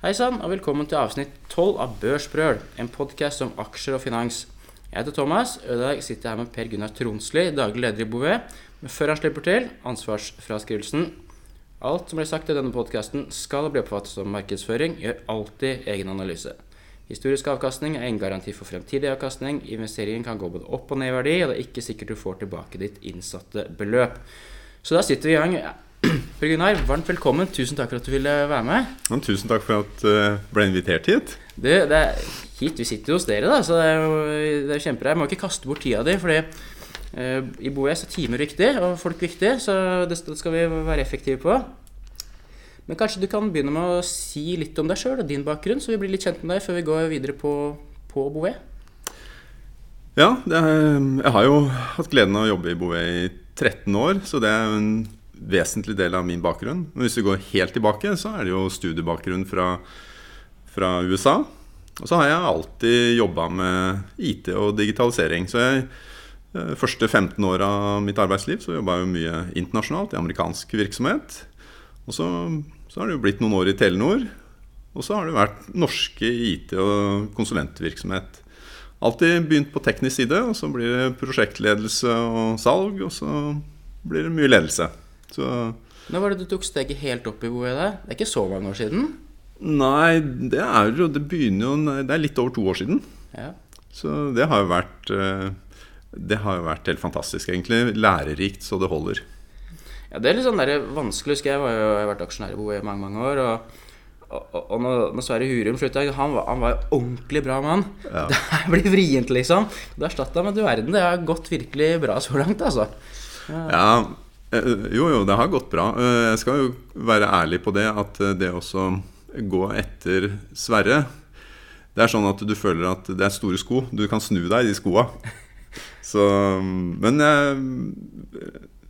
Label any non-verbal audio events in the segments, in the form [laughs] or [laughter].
Hei sann, og velkommen til avsnitt 12 av Børsbrøl, en podkast om aksjer og finans. Jeg heter Thomas, og i dag sitter jeg her med Per Gunnar Tronsli, daglig leder i Bouvet. Men før han slipper til, ansvarsfraskrivelsen. Alt som blir sagt i denne podkasten skal bli oppfattet som markedsføring. Gjør alltid egen analyse. Historisk avkastning er en garanti for fremtidig avkastning. Investeringen kan gå både opp og ned i verdi, og det er ikke sikkert du får tilbake ditt innsatte beløp. Så da sitter vi i gang. [clears throat] Per Gunnar, varmt velkommen. Tusen takk for at du ville være med. Ja, tusen takk for at jeg ble invitert hit. Du, det er hit, Vi sitter hos dere, da, så det er det er kjempebra. Jeg må ikke kaste bort tida di, fordi eh, i BOES er timer viktig, og folk viktig, så det skal vi være effektive på. Men kanskje du kan begynne med å si litt om deg sjøl og din bakgrunn, så vi blir litt kjent med deg før vi går videre på, på BOE. Ja, er, jeg har jo hatt gleden av å jobbe i BOE i 13 år, så det er jo en vesentlig del av min bakgrunn. Men hvis vi går helt tilbake, så er det jo studiebakgrunn fra, fra USA. Og så har jeg alltid jobba med IT og digitalisering. Så jeg eh, første 15 år av mitt arbeidsliv så jobba jeg jo mye internasjonalt i amerikansk virksomhet. Og så, så, har det jo blitt noen år i Telenor. Og så har det vært norske IT- og konsulentvirksomhet. Alltid begynt på teknisk side, og så blir det prosjektledelse og salg. Og så blir det mye ledelse. Så Når var det du tok steget helt opp i BOE? Det er ikke så mange år siden? Nei, det er jo Det begynner jo Det er litt over to år siden. Ja. Så det har jo vært eh, Det har jo vært helt fantastisk, egentlig. Lærerikt så det holder. Ja, det er litt sånn der vanskelig. Husker jeg, jeg har vært aksjonær i BOE i mange mange år. og og, når, når Sverre Hurum slutta, han, han var jo ordentlig bra mann. Ja. [laughs] Det her blir vrient, liksom. Du erstatta med du verden. Det har gått virkelig bra så langt, altså. Ja, eh, jo jo, det har gått bra. Eh, Jeg skal jo være ærlig på det at eh, det også gå etter Sverre Det er sånn at du føler at det er store sko. Du kan snu deg i de skoa. Så, men jeg,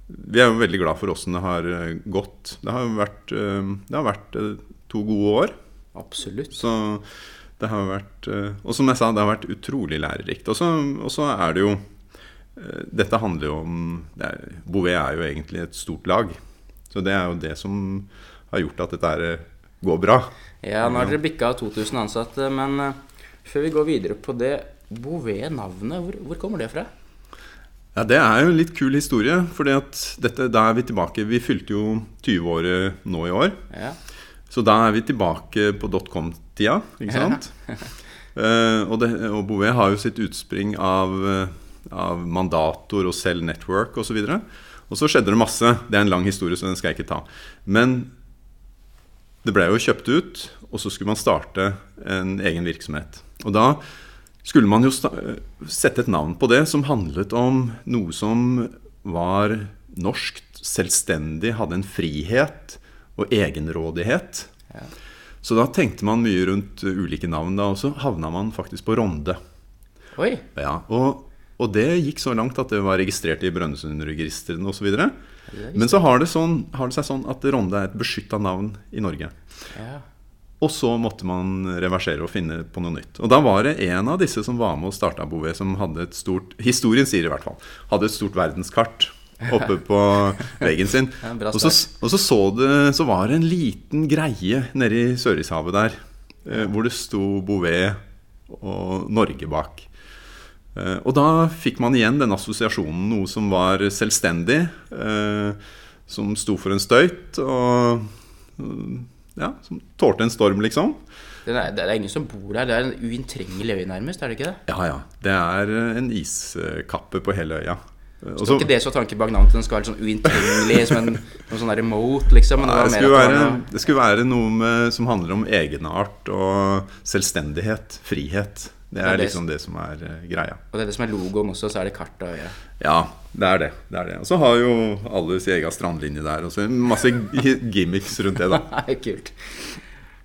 vi er jo veldig glad for åssen det har eh, gått. Det har vært, eh, det har vært eh, to gode år. Absolutt. Så det har vært eh, Og som jeg sa, det har vært utrolig lærerikt. Og så er det jo eh, Dette handler jo om det er, Bouvet er jo egentlig et stort lag. Så det er jo det som har gjort at dette her eh, går bra. Ja, nå har dere bikka 2000 ansatte, men eh, før vi går videre på det Bouvet-navnet, hvor, hvor kommer det fra? Ja, Det er jo en litt kul historie. at da er vi tilbake Vi fylte jo 20-året nå i år. Ja. Så da er vi tilbake på dotcom-tida, ikke sant? [laughs] Eh, og, det, og Bouvet har jo sitt utspring av, eh, av Mandator og Cell Network osv. Og, så og så skjedde det masse. Det er en lang historie, så den skal jeg ikke ta. Men det ble jo kjøpt ut, og så skulle man starte en egen virksomhet. Og da skulle man jo sette et navn på det som handlet om noe som var norsk, selvstendig, hadde en frihet og egenrådighet. Ja. Så da tenkte man mye rundt ulike navn, da, og så havna man faktisk på Ronde. Oi. Ja, og, og det gikk så langt at det var registrert i Brønnøysundregistrene osv. Men så har det, sånn, har det seg sånn at Ronde er et beskytta navn i Norge. Ja. Og så måtte man reversere og finne på noe nytt. Og da var det en av disse som var med og starta Bouvet, som hadde et stort Historien sier i hvert fall. Hadde et stort verdenskart oppe på [laughs] veggen sin. Og så, og så, så, det, så var det en liten greie nede i Sørishavet der, eh, hvor det sto Bouvet og Norge bak. Eh, og da fikk man igjen den assosiasjonen, noe som var selvstendig, eh, som sto for en støyt, og eh, ja, som tålte en storm, liksom. Det er, det er ingen som bor der. Det er en uinntrengelig øy, nærmest. er det ikke det? Ja, ja. Det er en iskappe på hele øya. Eh, og Så så- ikke det så tanken bak navnet? Den skal være sånn uinntrengelig, som en noe sånn remote, liksom? Nei, det, skulle være, det skulle være noe med, som handler om egenart og selvstendighet. Frihet. Det er liksom det som er eh, greia. Og det er det som er logoen også, så er det kart og øye. Ja, det er det. det, er det. Og så har jo alle sin egen strandlinje der. Og så masse gimmicks rundt det, da. [laughs] Nei, kult.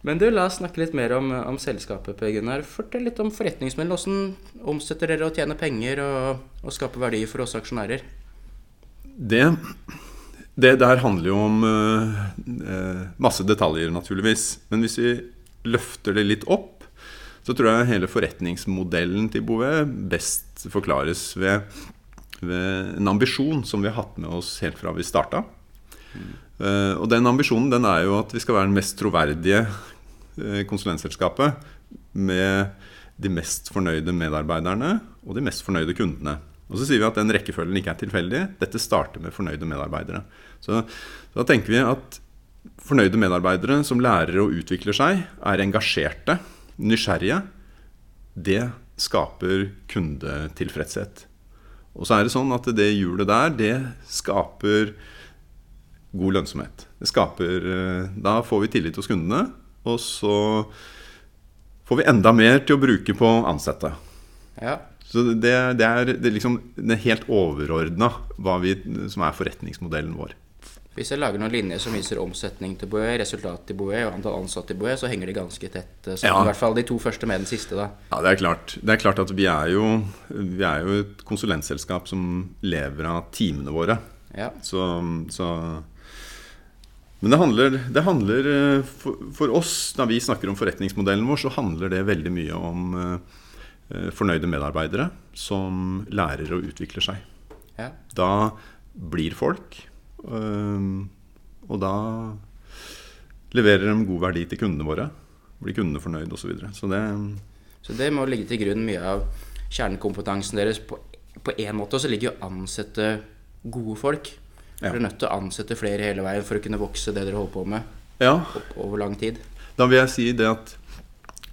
Men du, la oss snakke litt mer om, om selskapet, Per Gunnar. Fortell litt om forretningsmodellen. Hvordan omsetter dere og tjener penger og, og skaper verdier for oss aksjonærer? Det, det der handler jo om uh, masse detaljer, naturligvis. Men hvis vi løfter det litt opp, så tror jeg hele forretningsmodellen til Bouvet best forklares ved, ved en ambisjon som vi har hatt med oss helt fra vi starta. Eh, og den ambisjonen den er jo at vi skal være den mest troverdige eh, konsulentselskapet med de mest fornøyde medarbeiderne og de mest fornøyde kundene. Og så sier vi at den rekkefølgen ikke er tilfeldig. Dette starter med fornøyde medarbeidere. Så da tenker vi at fornøyde medarbeidere som lærer og utvikler seg, er engasjerte, nysgjerrige. Det skaper kundetilfredshet. Og så er det sånn at det hjulet der, det skaper god lønnsomhet. Det skaper, eh, da får vi tillit hos kundene, og så får vi enda mer til å bruke på ansatte. Ja. Så det, det er, det er liksom det er helt overordna som er forretningsmodellen vår. Hvis jeg lager noen linjer som viser omsetning til Boe, resultat til Boe og antall ansatte til Boe, så henger de ganske tett sammen. Ja. I hvert fall de to første med den siste, da. Ja, det er klart. Det er klart at vi er jo, vi er jo et konsulentselskap som lever av timene våre. Ja. Så, så Men det handler, det handler eh, for, for oss, når vi snakker om forretningsmodellen vår, så handler det veldig mye om eh, fornøyde medarbeidere som lærer og utvikler seg. Ja. Da blir folk, eh, og da leverer de god verdi til kundene våre. Blir kundene fornøyd osv. Så, videre. så det Så det må ligge til grunn mye av kjernekompetansen deres. På, én måte så ligger jo å ansette gode folk. Ja. Dere er nødt til å ansette flere hele veien for å kunne vokse det dere holder på med Ja, over lang tid. Da vil jeg si det at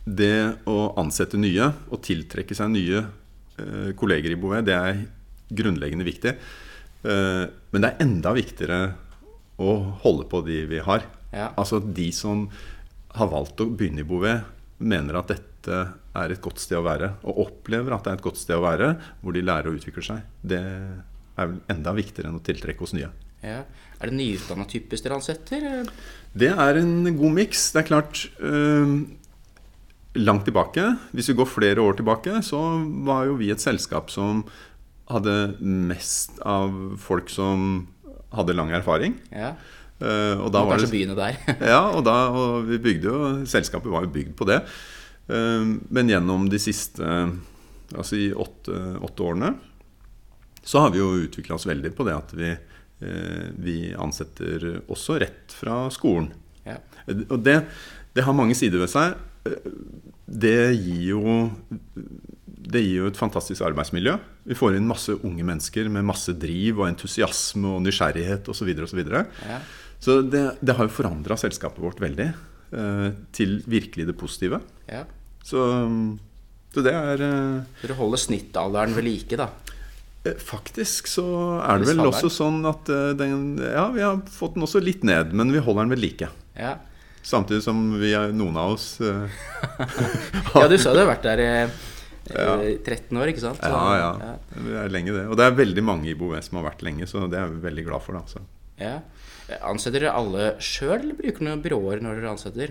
det å ansette nye og tiltrekke seg nye eh, kolleger i Bouvet, det er grunnleggende viktig. Eh, men det er enda viktigere å holde på de vi har. Ja. Altså de som har valgt å begynne i Bouvet, mener at dette er et godt sted å være. Og opplever at det er et godt sted å være, hvor de lærer å utvikle seg. Det er vel enda viktigere enn å tiltrekke oss nye. Ja. Er det nyutdanna typer dere ansetter? Det er en god miks. Det er klart øh, Langt tilbake, hvis vi går flere år tilbake, så var jo vi et selskap som hadde mest av folk som hadde lang erfaring. Ja. Uh, og da var det, begynne der. [laughs] ja, og, da, og vi bygde jo Selskapet var jo bygd på det. Uh, men gjennom de siste altså i åtte, åtte årene så har vi jo utvikla oss veldig på det at vi, uh, vi ansetter også rett fra skolen. Ja. Og det, det har mange sider ved seg. Det gir jo det gir jo et fantastisk arbeidsmiljø. Vi får inn masse unge mennesker med masse driv og entusiasme og nysgjerrighet osv. Så, videre, og så, videre. Ja. så det, det har jo forandra selskapet vårt veldig eh, til virkelig det positive. ja. Så, så det er eh, Dere holder snittalderen ved like, da. eh, Faktisk så er det vel også sånn at eh, den Ja, vi har fått den også litt ned, men vi holder den ved like. Ja. Samtidig som vi er, noen av oss eh, [laughs] ja, du sa du har vært der eh, Ja. eh, 13 år, ikke sant? Så- Ja, ja. det er lenge det. Og det er veldig mange i Bouvet som har vært lenge, så det er vi veldig glad for. Da, altså. ja. Ansetter dere alle sjøl, eller bruker dere byråer når dere ansetter?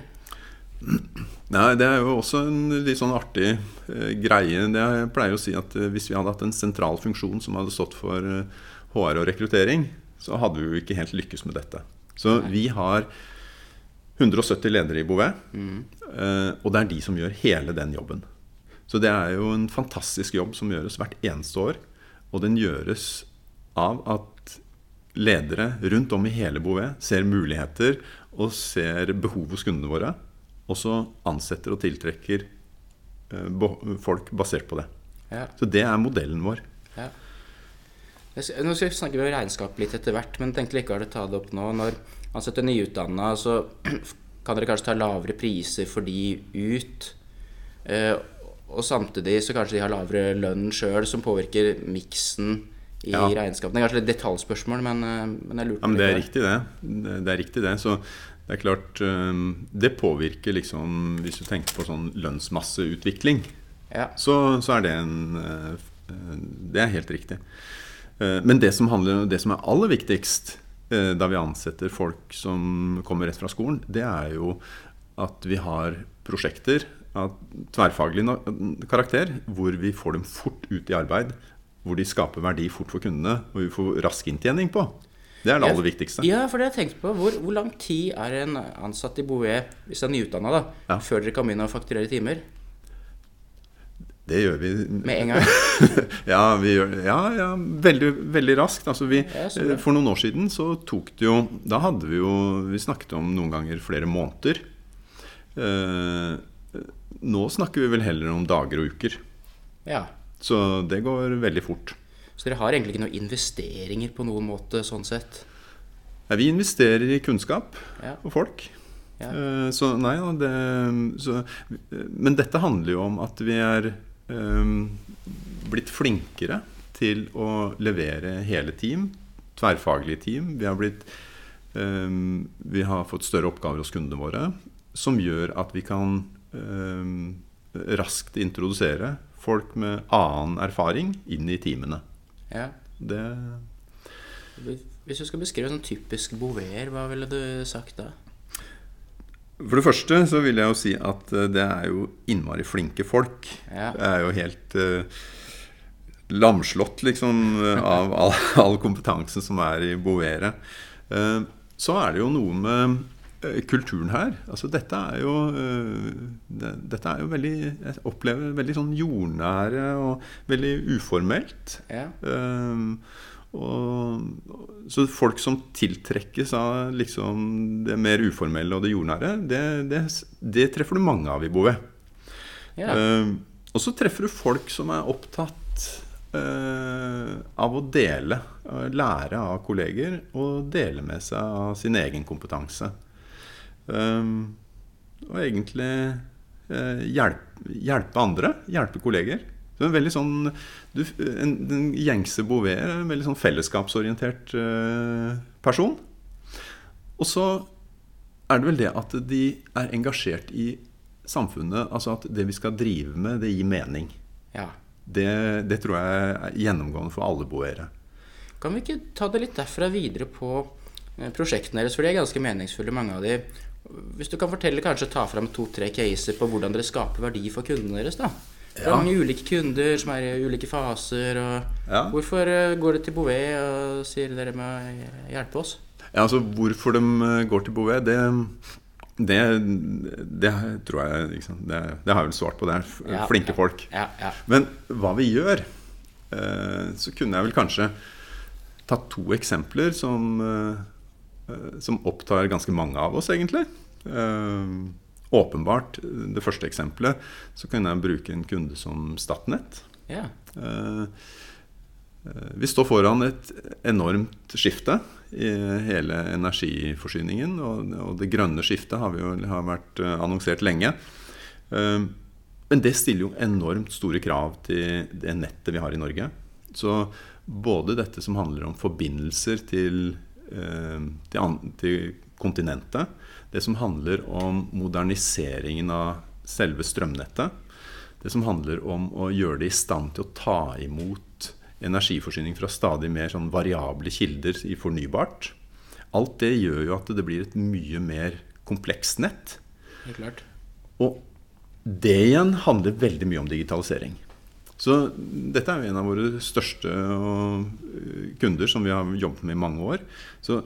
[clears throat] Nei, Det er jo også en litt sånn artig eh, greie. Det jeg pleier å si at eh, Hvis vi hadde hatt en sentral funksjon som hadde stått for eh, HR og rekruttering, så hadde vi jo ikke helt lykkes med dette. Så vi har 170 ledere i Bouvet, eh, og det er de som gjør hele den jobben. Så det er jo en fantastisk jobb som gjøres hvert eneste år. Og den gjøres av at ledere rundt om i hele Bouvet ser muligheter og ser behov hos kundene våre. Og så ansetter og tiltrekker eh, folk basert på det. Ja. Så det er modellen vår. Ja. Nå skal vi snakke med regnskap litt etter hvert, men tenkte likevel å ta det opp nå. Når man setter nyutdanna, så [clears throat] kan dere kanskje ta lavere priser for de ut. Og samtidig så kanskje de har lavere lønn sjøl, som påvirker miksen i Ja. regnskapene. Det kanskje litt detaljspørsmål, men, eh, men jeg lurte Ja, men det er riktig, det. Det, er riktig, det. Så det er klart eh, Det påvirker liksom Hvis du tenker på sånn lønnsmasseutvikling, Ja. så, så er det en eh, Det er helt riktig. Men det som, handler, det som er aller viktigst da vi ansetter folk som kommer rett fra skolen, det er jo at vi har prosjekter av tverrfaglig karakter hvor vi får dem fort ut i arbeid. Hvor de skaper verdi fort for kundene, og vi får rask inntjening på. Det er det aller viktigste. Ja, for det har jeg tenkt på. Hvor, hvor lang tid er en ansatt i Bouvet, hvis han er nyutdanna, da, Ja. før dere kan begynne å fakturere timer? Det gjør vi Med en gang? [laughs] ja, vi gjør, ja, ja veldig, veldig raskt. Altså vi, for noen år siden så tok det jo Da hadde vi jo Vi snakket om noen ganger flere måneder. Eh, nå snakker vi vel heller om dager og uker. Ja. Så det går veldig fort. Så dere har egentlig ikke noen investeringer på noen måte sånn sett? Ja, vi investerer i kunnskap Ja. og folk. Ja. Eh, Så nei da, det så, Men dette handler jo om at vi er um, blitt flinkere til å levere hele team. Tverrfaglige team. Vi har blitt um, Vi har fått større oppgaver hos kundene våre som gjør at vi kan raskt introdusere folk med annen erfaring inn i teamene. Ja. Det Hvis du skal beskrive sånn typisk Bouver, hva ville du sagt da? For det første så vil jeg jo si at eh, det er jo innmari flinke folk. Ja. Det er jo helt eh, lamslått liksom eh, av all, [laughs] all kompetansen som er i Bovere. Eh, så er det jo noe med eh, kulturen her. Altså dette er jo eh, Dette er jo veldig Jeg opplever veldig sånn jordnære og veldig uformelt. Ja. Um, og, så folk som tiltrekkes av liksom det mer uformelle og det jordnære, det, det, det treffer du mange av i Bouvet. Ja. Um, og så treffer du folk som er opptatt Uh, av å dele, eh, lære av kolleger og dele med seg av sin egen kompetanse. Eh, og egentlig eh, hjelpe, hjelpe andre, hjelpe kolleger. Så en veldig sånn du, en, Den gjengse Bouvet er en veldig sånn fellesskapsorientert eh, person. Og så er det vel det at de er engasjert i samfunnet. Altså at det vi skal drive med, det gir mening. ja. Det, det tror jeg er gjennomgående for alle boere. Kan vi ikke ta det litt derfra videre på eh, prosjektene deres, for de er ganske meningsfulle, mange av de. Hvis du kan fortelle, kanskje ta fram to-tre caser på hvordan dere skaper verdi for kundene deres, da. Det er Ja. mange ulike kunder som er i ulike faser, og Ja. hvorfor eh, går de til Bouvet og sier dere må hjelpe oss? Ja, altså Hvorfor de eh, går til Bouvet, det, det, det tror jeg liksom, det, det har jeg vel svart på. Det er Ja, flinke folk. Ja, ja. Men hva vi gjør eh, Så kunne jeg vel kanskje tatt to eksempler som, som opptar ganske mange av oss, egentlig. Eh, åpenbart, det første eksempelet, så kunne jeg bruke en kunde som Statnett. Yeah. Eh, eh, Vi står foran et enormt skifte i hele energiforsyningen. Og, det grønne skiftet har, vi jo, har vært eh, annonsert lenge. Eh, Men det stiller jo enormt store krav til det nettet vi har i Norge. Så både dette som handler om forbindelser til, eh, til, til kontinentet, det som handler om moderniseringen av selve strømnettet, det som handler om å gjøre det i stand til å ta imot energiforsyning fra stadig mer sånn variable kilder i fornybart. Alt det gjør jo at det blir et mye mer komplekst nett. Det er klart. Og det igjen handler veldig mye om digitalisering. Så dette er jo en av våre største øh, kunder som vi har jobbet med i mange år. Så,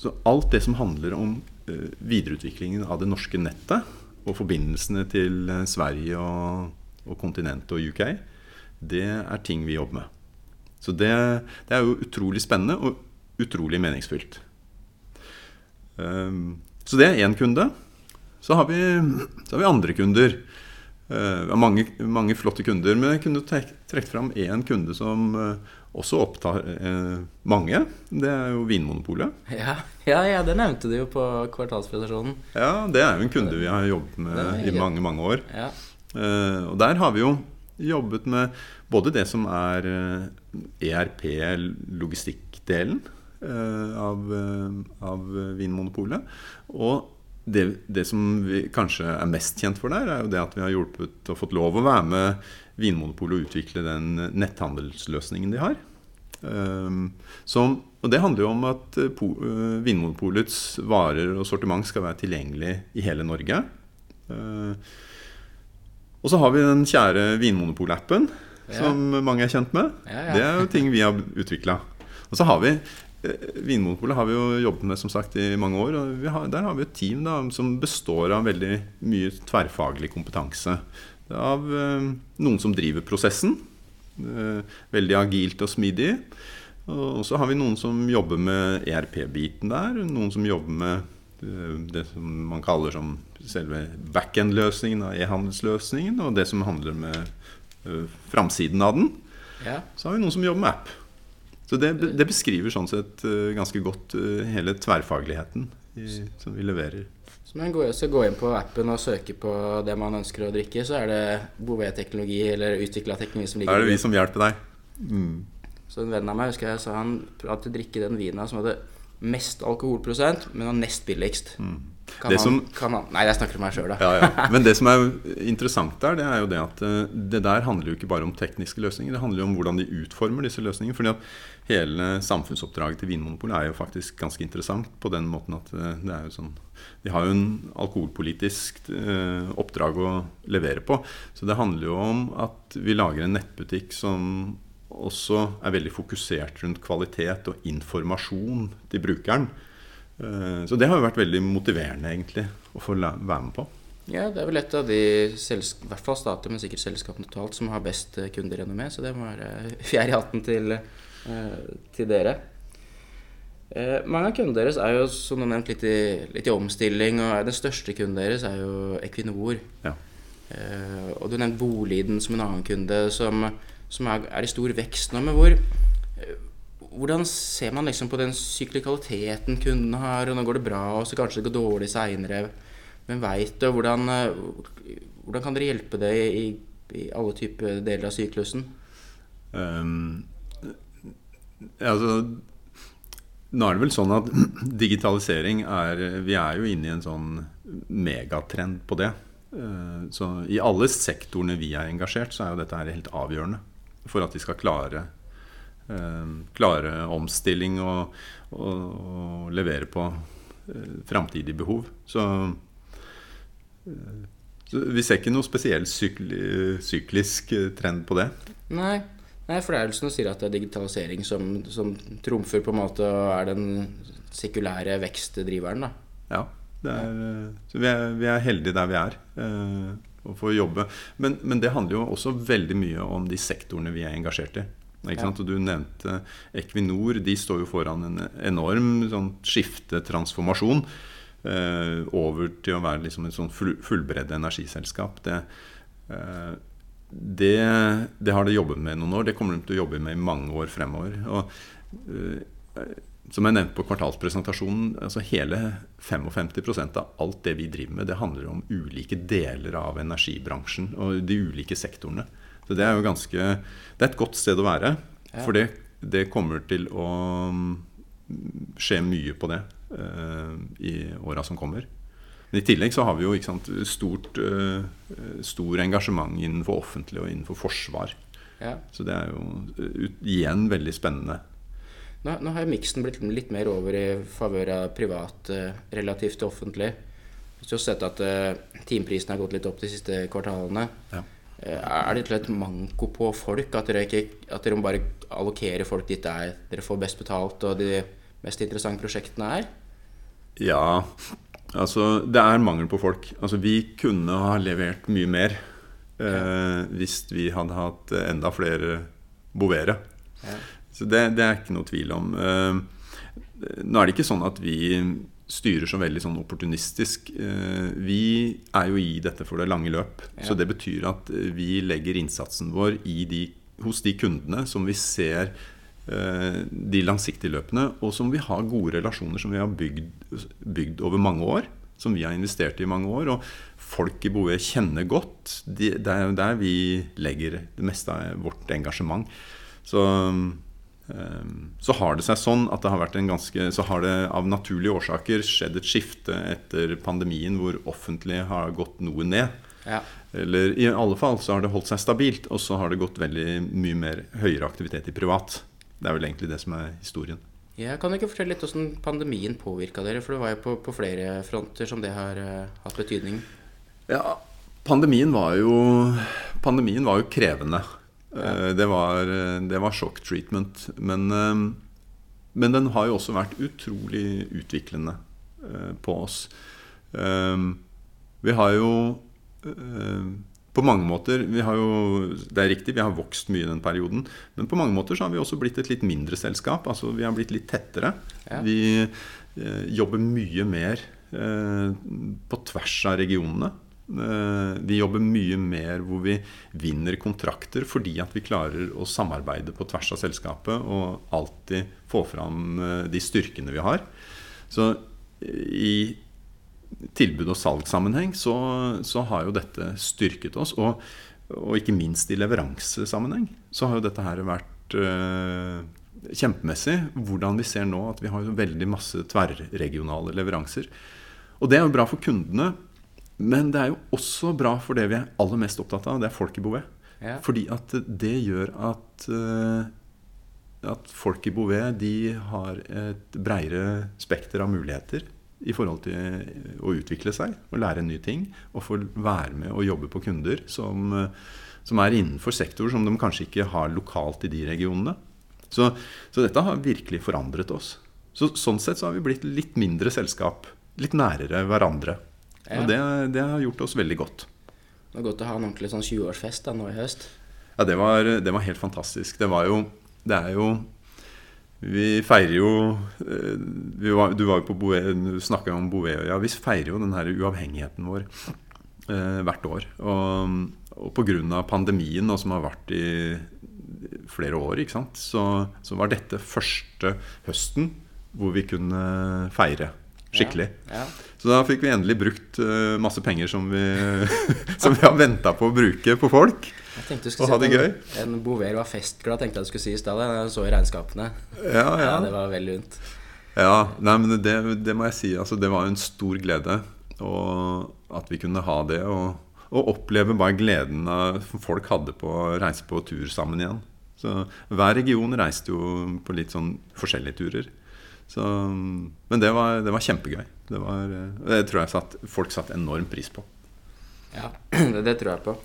så alt det som handler om øh, videreutviklingen av det norske nettet og forbindelsene til øh, Sverige og, og kontinentet og UK, det er ting vi jobber med. Så det, det er jo utrolig spennende og utrolig meningsfylt. Um, så det er én kunde. Så har vi, så har vi andre kunder. Har mange, mange flotte kunder, men jeg kunne trukket fram én kunde som uh, også opptar uh, mange. Det er jo Vinmonopolet. Ja, ja, ja, det nevnte du jo på kvartalspresentasjonen. Ja, Det er jo en kunde vi har jobbet med i mange, mange år. Ja. Og der har vi jo jobbet med både det som er ERP, logistikkdelen eh, av, av Vinmonopolet, og det, det som vi kanskje er mest kjent for der, er jo det at vi har hjulpet og fått lov å være med Vinmonopolet og utvikle den netthandelsløsningen de har. Um, som, og det handler jo om at eh, eh, Vinmonopolets varer og sortiment skal være tilgjengelig i hele Norge. Eh, og så har vi den kjære Vinmonopol-appen, som mange er kjent med. Det er jo ting vi har utvikla. Og så har vi Vinmonopolet har vi jo jobbet med som sagt i mange år. og vi har, Der har vi et team da, som består av veldig mye tverrfaglig kompetanse. Av eh, noen som driver prosessen. eh, veldig agilt og smidig. Og så har vi noen som jobber med ERP-biten der. Noen som jobber med eh, det som man kaller som selve backend-løsningen av e-handelsløsningen, og det som handler med uh, framsiden av den. Ja. Så har vi noen som jobber med app. Så det, det beskriver sånn sett uh, ganske godt uh, hele tverrfagligheten i, som vi leverer. Så man går, skal gå inn på appen og søke på det man ønsker å drikke, så er det Bouvet-teknologi eller utvikla teknologi som ligger Da er det vi som hjelper deg. Mm. Så en venn av meg husker jeg sa han hadde drikke den vina som hadde mest alkoholprosent, men var nest billigst. Mm. Kan, Det han, som- kan han Nei, jeg snakker om meg sjøl, da. Ja, ja. [laughs] Men det som er interessant der, det er jo det at eh, det der handler jo ikke bare om tekniske løsninger. Det handler jo om hvordan de utformer disse løsningene. fordi at hele samfunnsoppdraget til Vinmonopolet er jo faktisk ganske interessant på den måten at eh, det er jo sånn De har jo en alkoholpolitisk eh, oppdrag å levere på. Så det handler jo om at vi lager en nettbutikk som også er veldig fokusert rundt kvalitet og informasjon til brukeren. Eh, Så det har jo vært veldig motiverende, egentlig, å få være med på. Ja, det er vel et av de, i hvert fall statlige, men sikkert selskapene totalt, som har best eh, kunderenommé. Så det må være [laughs] fjær i hatten til, eh, til dere. Eh, mange av kundene deres er jo, som du nevnt, litt i, litt i omstilling. Og den største kunden deres er jo Equinor. Ja. Eh, og du nevnte Boliden som en annen kunde som, som er, er i stor vekst nå. Men hvor, eh, hvordan ser man liksom på den syklikaliteten kundene har? Og nå går det bra, og så kanskje det går dårlig seinere. Men veit du hvordan, eh, hvordan kan dere hjelpe det i, i alle typer deler av syklusen? Um, altså, nå er det vel sånn at [clears throat] digitalisering er Vi er jo inne i en sånn megatrend på det. Så i alle sektorene vi er engasjert, så er jo dette her helt avgjørende for at vi skal klare eh, klare omstilling og, og, og levere på eh, framtidige behov. Så, eh, så vi ser ikke noe spesiell sykl syklisk trend på det. Nei. Nei, du sier at det er digitalisering som, som trumfer på en måte og er den sekulære vekstdriveren, da. Ja, det er, så vi, er, vi er heldige der vi er eh, og får jobbe. Men, men det handler jo også veldig mye om de sektorene vi er engasjert i. Ikke Ja. Og Du nevnte Equinor. De står jo foran en enorm sånn skifte, transformasjon, eh, over til å være liksom et sånn full, fullbredde energiselskap. Det, eh, det, det har de jobbet med noen år. Det kommer de til å jobbe med i mange år fremover. Og, eh, som jeg nevnte på kvartalspresentasjonen, altså hele 55% av alt det vi driver med, det handler om ulike deler av energibransjen og de ulike sektorene. Så det er jo ganske Det er et godt sted å være. Ja. For det, det kommer til å mm, skje mye på det uh, i åra som kommer. Men i tillegg så har vi jo sant, stort, uh, stor engasjement innenfor offentlig og innenfor forsvar. Ja. Så det er jo uh, igjen veldig spennende. Nå, nå har miksen blitt litt mer over i favør av privat eh, relativt til offentlig. Vi har sett at eh, timeprisene har gått litt opp de siste kvartalene. Ja. Eh, er det og manko på folk? At dere, ikke, at dere bare allokere folk dit der dere får best betalt og de mest interessante prosjektene er? Ja, altså det er mangel på folk. Altså Vi kunne ha levert mye mer eh, hvis vi hadde hatt enda flere bovere. Ja. Så det, det er ikke noe tvil om. Eh, nå er det ikke sånn at vi styrer så veldig sånn opportunistisk. Eh, vi er jo i dette for det lange løp. Ja. Så det betyr at eh, vi legger innsatsen vår i de, hos de kundene som vi ser de langsiktige løpene, og som vi har gode relasjoner som vi har bygd, bygd over mange år. Som vi har investert i mange år. Og folk i Boe kjenner godt. De, det er jo der vi legger det meste av vårt engasjement. Så Så har det seg sånn at det har vært en ganske Så har det av naturlige årsaker skjedd et skifte etter pandemien hvor offentlig har gått noe ned. Ja. Eller i alle fall så har det holdt seg stabilt, og så har det gått veldig mye mer høyere aktivitet i privat. Det er vel egentlig det som er historien. Ja, kan du ikke fortelle litt hvordan pandemien påvirka dere? For det var jo på, på flere fronter som det har uh, hatt betydning. Ja, pandemien var jo Pandemien var jo krevende. Eh, Det var, det var sjokk treatment. Men, eh, men den har jo også vært utrolig utviklende eh, på oss. Eh, Vi har jo eh, på mange måter vi har jo, Det er riktig, vi har vokst mye i den perioden. Men på mange måter så har vi også blitt et litt mindre selskap. altså Vi har blitt litt tettere. Ja. Vi eh, jobber mye mer eh, på tvers av regionene. Eh, vi jobber mye mer hvor vi vinner kontrakter fordi at vi klarer å samarbeide på tvers av selskapet og alltid få fram eh, de styrkene vi har. Så i tilbud- og salgssammenheng så, så, har jo dette styrket oss. Og, og, ikke minst i leveransesammenheng så har jo dette her vært øh, kjempemessig. Hvordan vi ser nå at vi har veldig masse tverrregionale leveranser. Og det er jo bra for kundene. Men det er jo også bra for det vi er aller mest opptatt av, det er folk i Bouvet. Ja. Fordi at det gjør at, uh, at folk i Bouvet de har et breiere spekter av muligheter i forhold til å utvikle seg og lære nye ting. Og få være med og jobbe på kunder som, som er innenfor sektorer som de kanskje ikke har lokalt i de regionene. Så, så, dette har virkelig forandret oss. Så, sånn sett så har vi blitt litt mindre selskap. Litt nærere hverandre. Ja. Og det, det, har gjort oss veldig godt. Det var godt å ha en ordentlig sånn 20-årsfest nå i høst. Ja, det var, det var helt fantastisk. Det var jo Det er jo vi feirer jo eh, vi var, Du var jo på Boe, snakka om Bouvetøya. Vi feirer jo den her uavhengigheten vår eh, hvert år. Og, og pga. pandemien nå, som har vært i flere år, ikke sant? Så, så, var dette første høsten hvor vi kunne feire skikkelig. Ja, ja. Så da fikk vi endelig brukt uh, masse penger som vi, [laughs] som vi har venta på å bruke på folk. Jeg tenkte du skulle og ha det gøy. En, en Bover var festglad, tenkte jeg du skulle si i stad. Jeg så i regnskapene. Ja, ja. ja det var veldig lunt. Ja, nei, men det, det, må jeg si. Altså, det var en stor glede og at vi kunne ha det. Og, og oppleve bare gleden av, folk hadde på å reise på tur sammen igjen. Så Hver region reiste jo på litt sånn forskjellige turer. Så, men det var, det var kjempegøy. Det, var, det tror jeg satt, folk satte enorm pris på. Ja, [clears throat] det, det tror jeg på.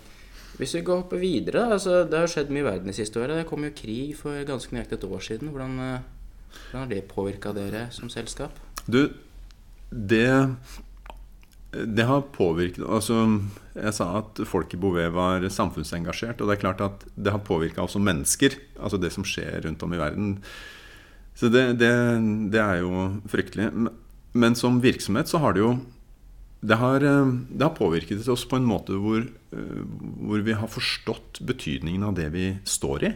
Hvis vi går opp videre, altså, Det har skjedd mye i verden de siste året. Det kom jo krig for ganske nøyaktig et år siden. Hvordan, eh, hvordan har det påvirka dere som selskap? Du, det det har påvirket altså, Jeg sa at folk i Bouvet var samfunnsengasjert. Og det er klart at det har påvirka også mennesker. Altså det som skjer rundt om i verden. Så det, det, det er jo fryktelig. Men som virksomhet så har det jo det har, eh, det har, påvirket oss på en måte hvor, eh, hvor, vi har forstått betydningen av det vi står i.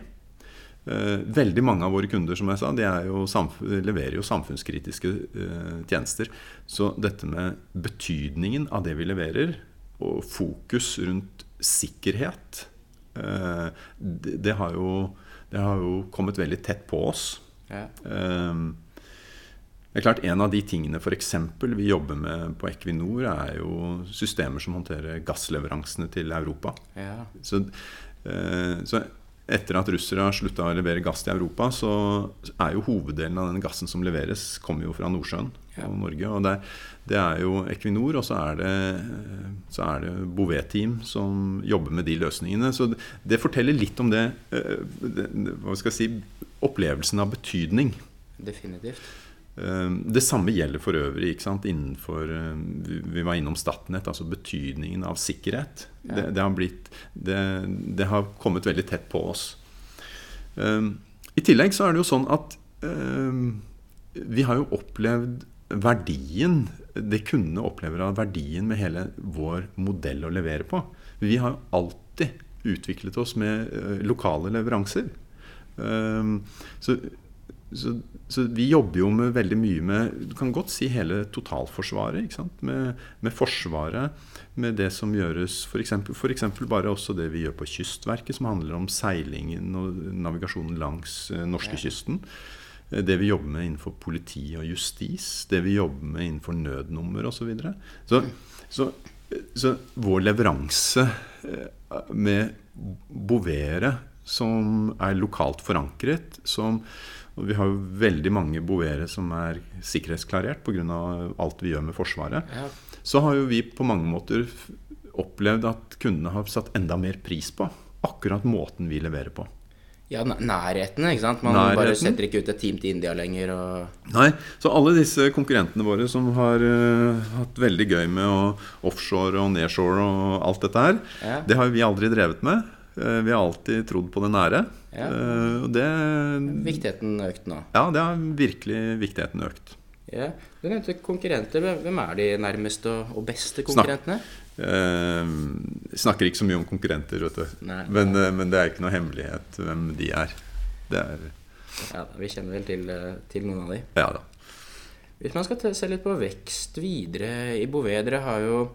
Eh, veldig mange av våre kunder som jeg sa, de jo leverer jo samfunnskritiske tjenester. Så dette med betydningen av det vi leverer, og fokus rundt sikkerhet, det, har, jo, det har jo kommet veldig tett på oss. Ja. Det er klart En av de tingene for eksempel, vi jobber med på Equinor, er jo systemer som håndterer gassleveransene til Europa. Ja. Så, eh, så, etter at russere har slutta å levere gass til Europa, så er jo hoveddelen av den gassen som leveres, kommer jo fra Nordsjøen ja. og Norge. og det, det, er jo Equinor, og så er det, så er det Bouvet-team som jobber med de løsningene. Så det, det forteller litt om det, eh, det, hva skal jeg si, opplevelsen av betydning. Definitivt. Ehm, det samme gjelder for øvrig innenfor ehm, Vi var innom Statnett, altså betydningen av sikkerhet. Ja. Det, det, har blitt, det, det, har kommet veldig tett på oss. Um, I tillegg så er det jo sånn at vi har jo opplevd verdien Det kundene opplever av verdien med hele vår modell å levere på. Vi har jo alltid utviklet oss med uh, lokale leveranser. Um, så så, så, vi jobber jo med veldig mye med Du kan godt si hele totalforsvaret. Med, med, Forsvaret, med det som gjøres f.eks. bare også det vi gjør på Kystverket, som handler om seilingen og navigasjonen langs eh, norskekysten. Eh, det vi jobber med innenfor politi og justis. Det vi jobber med innenfor nødnummer osv. Så, så, så, så vår leveranse eh, med Bovere, som er lokalt forankret, som vi har jo veldig mange boere som er sikkerhetsklarert pga. alt vi gjør med Forsvaret. Ja. Så har jo vi på mange måter opplevd at kundene har satt enda mer pris på akkurat måten vi leverer på. Ja, nærheten. ikke sant? Man nærheten. bare setter ikke ut et team til India lenger. Og... Nei, så alle disse konkurrentene våre som har uh, hatt veldig gøy med offshore og nedshore og alt dette her, ja. det har vi aldri drevet med. Uh, vi har alltid trodd på det nære. Ja. Uh, det, viktigheten økt nå? Ja, det har virkelig viktigheten økt. Ja. Du nevnte konkurrenter. Hvem- er de nærmeste og, beste konkurrentene? Eh, snakker ikke så mye om konkurrenter, vet du. Nei. Men, eh, men det er ikke noe hemmelighet hvem de er. Det er Ja, Vi kjenner vel til, eh, til noen av de. Ja da. Hvis man skal se litt på vekst videre i Bouvet Dere har jo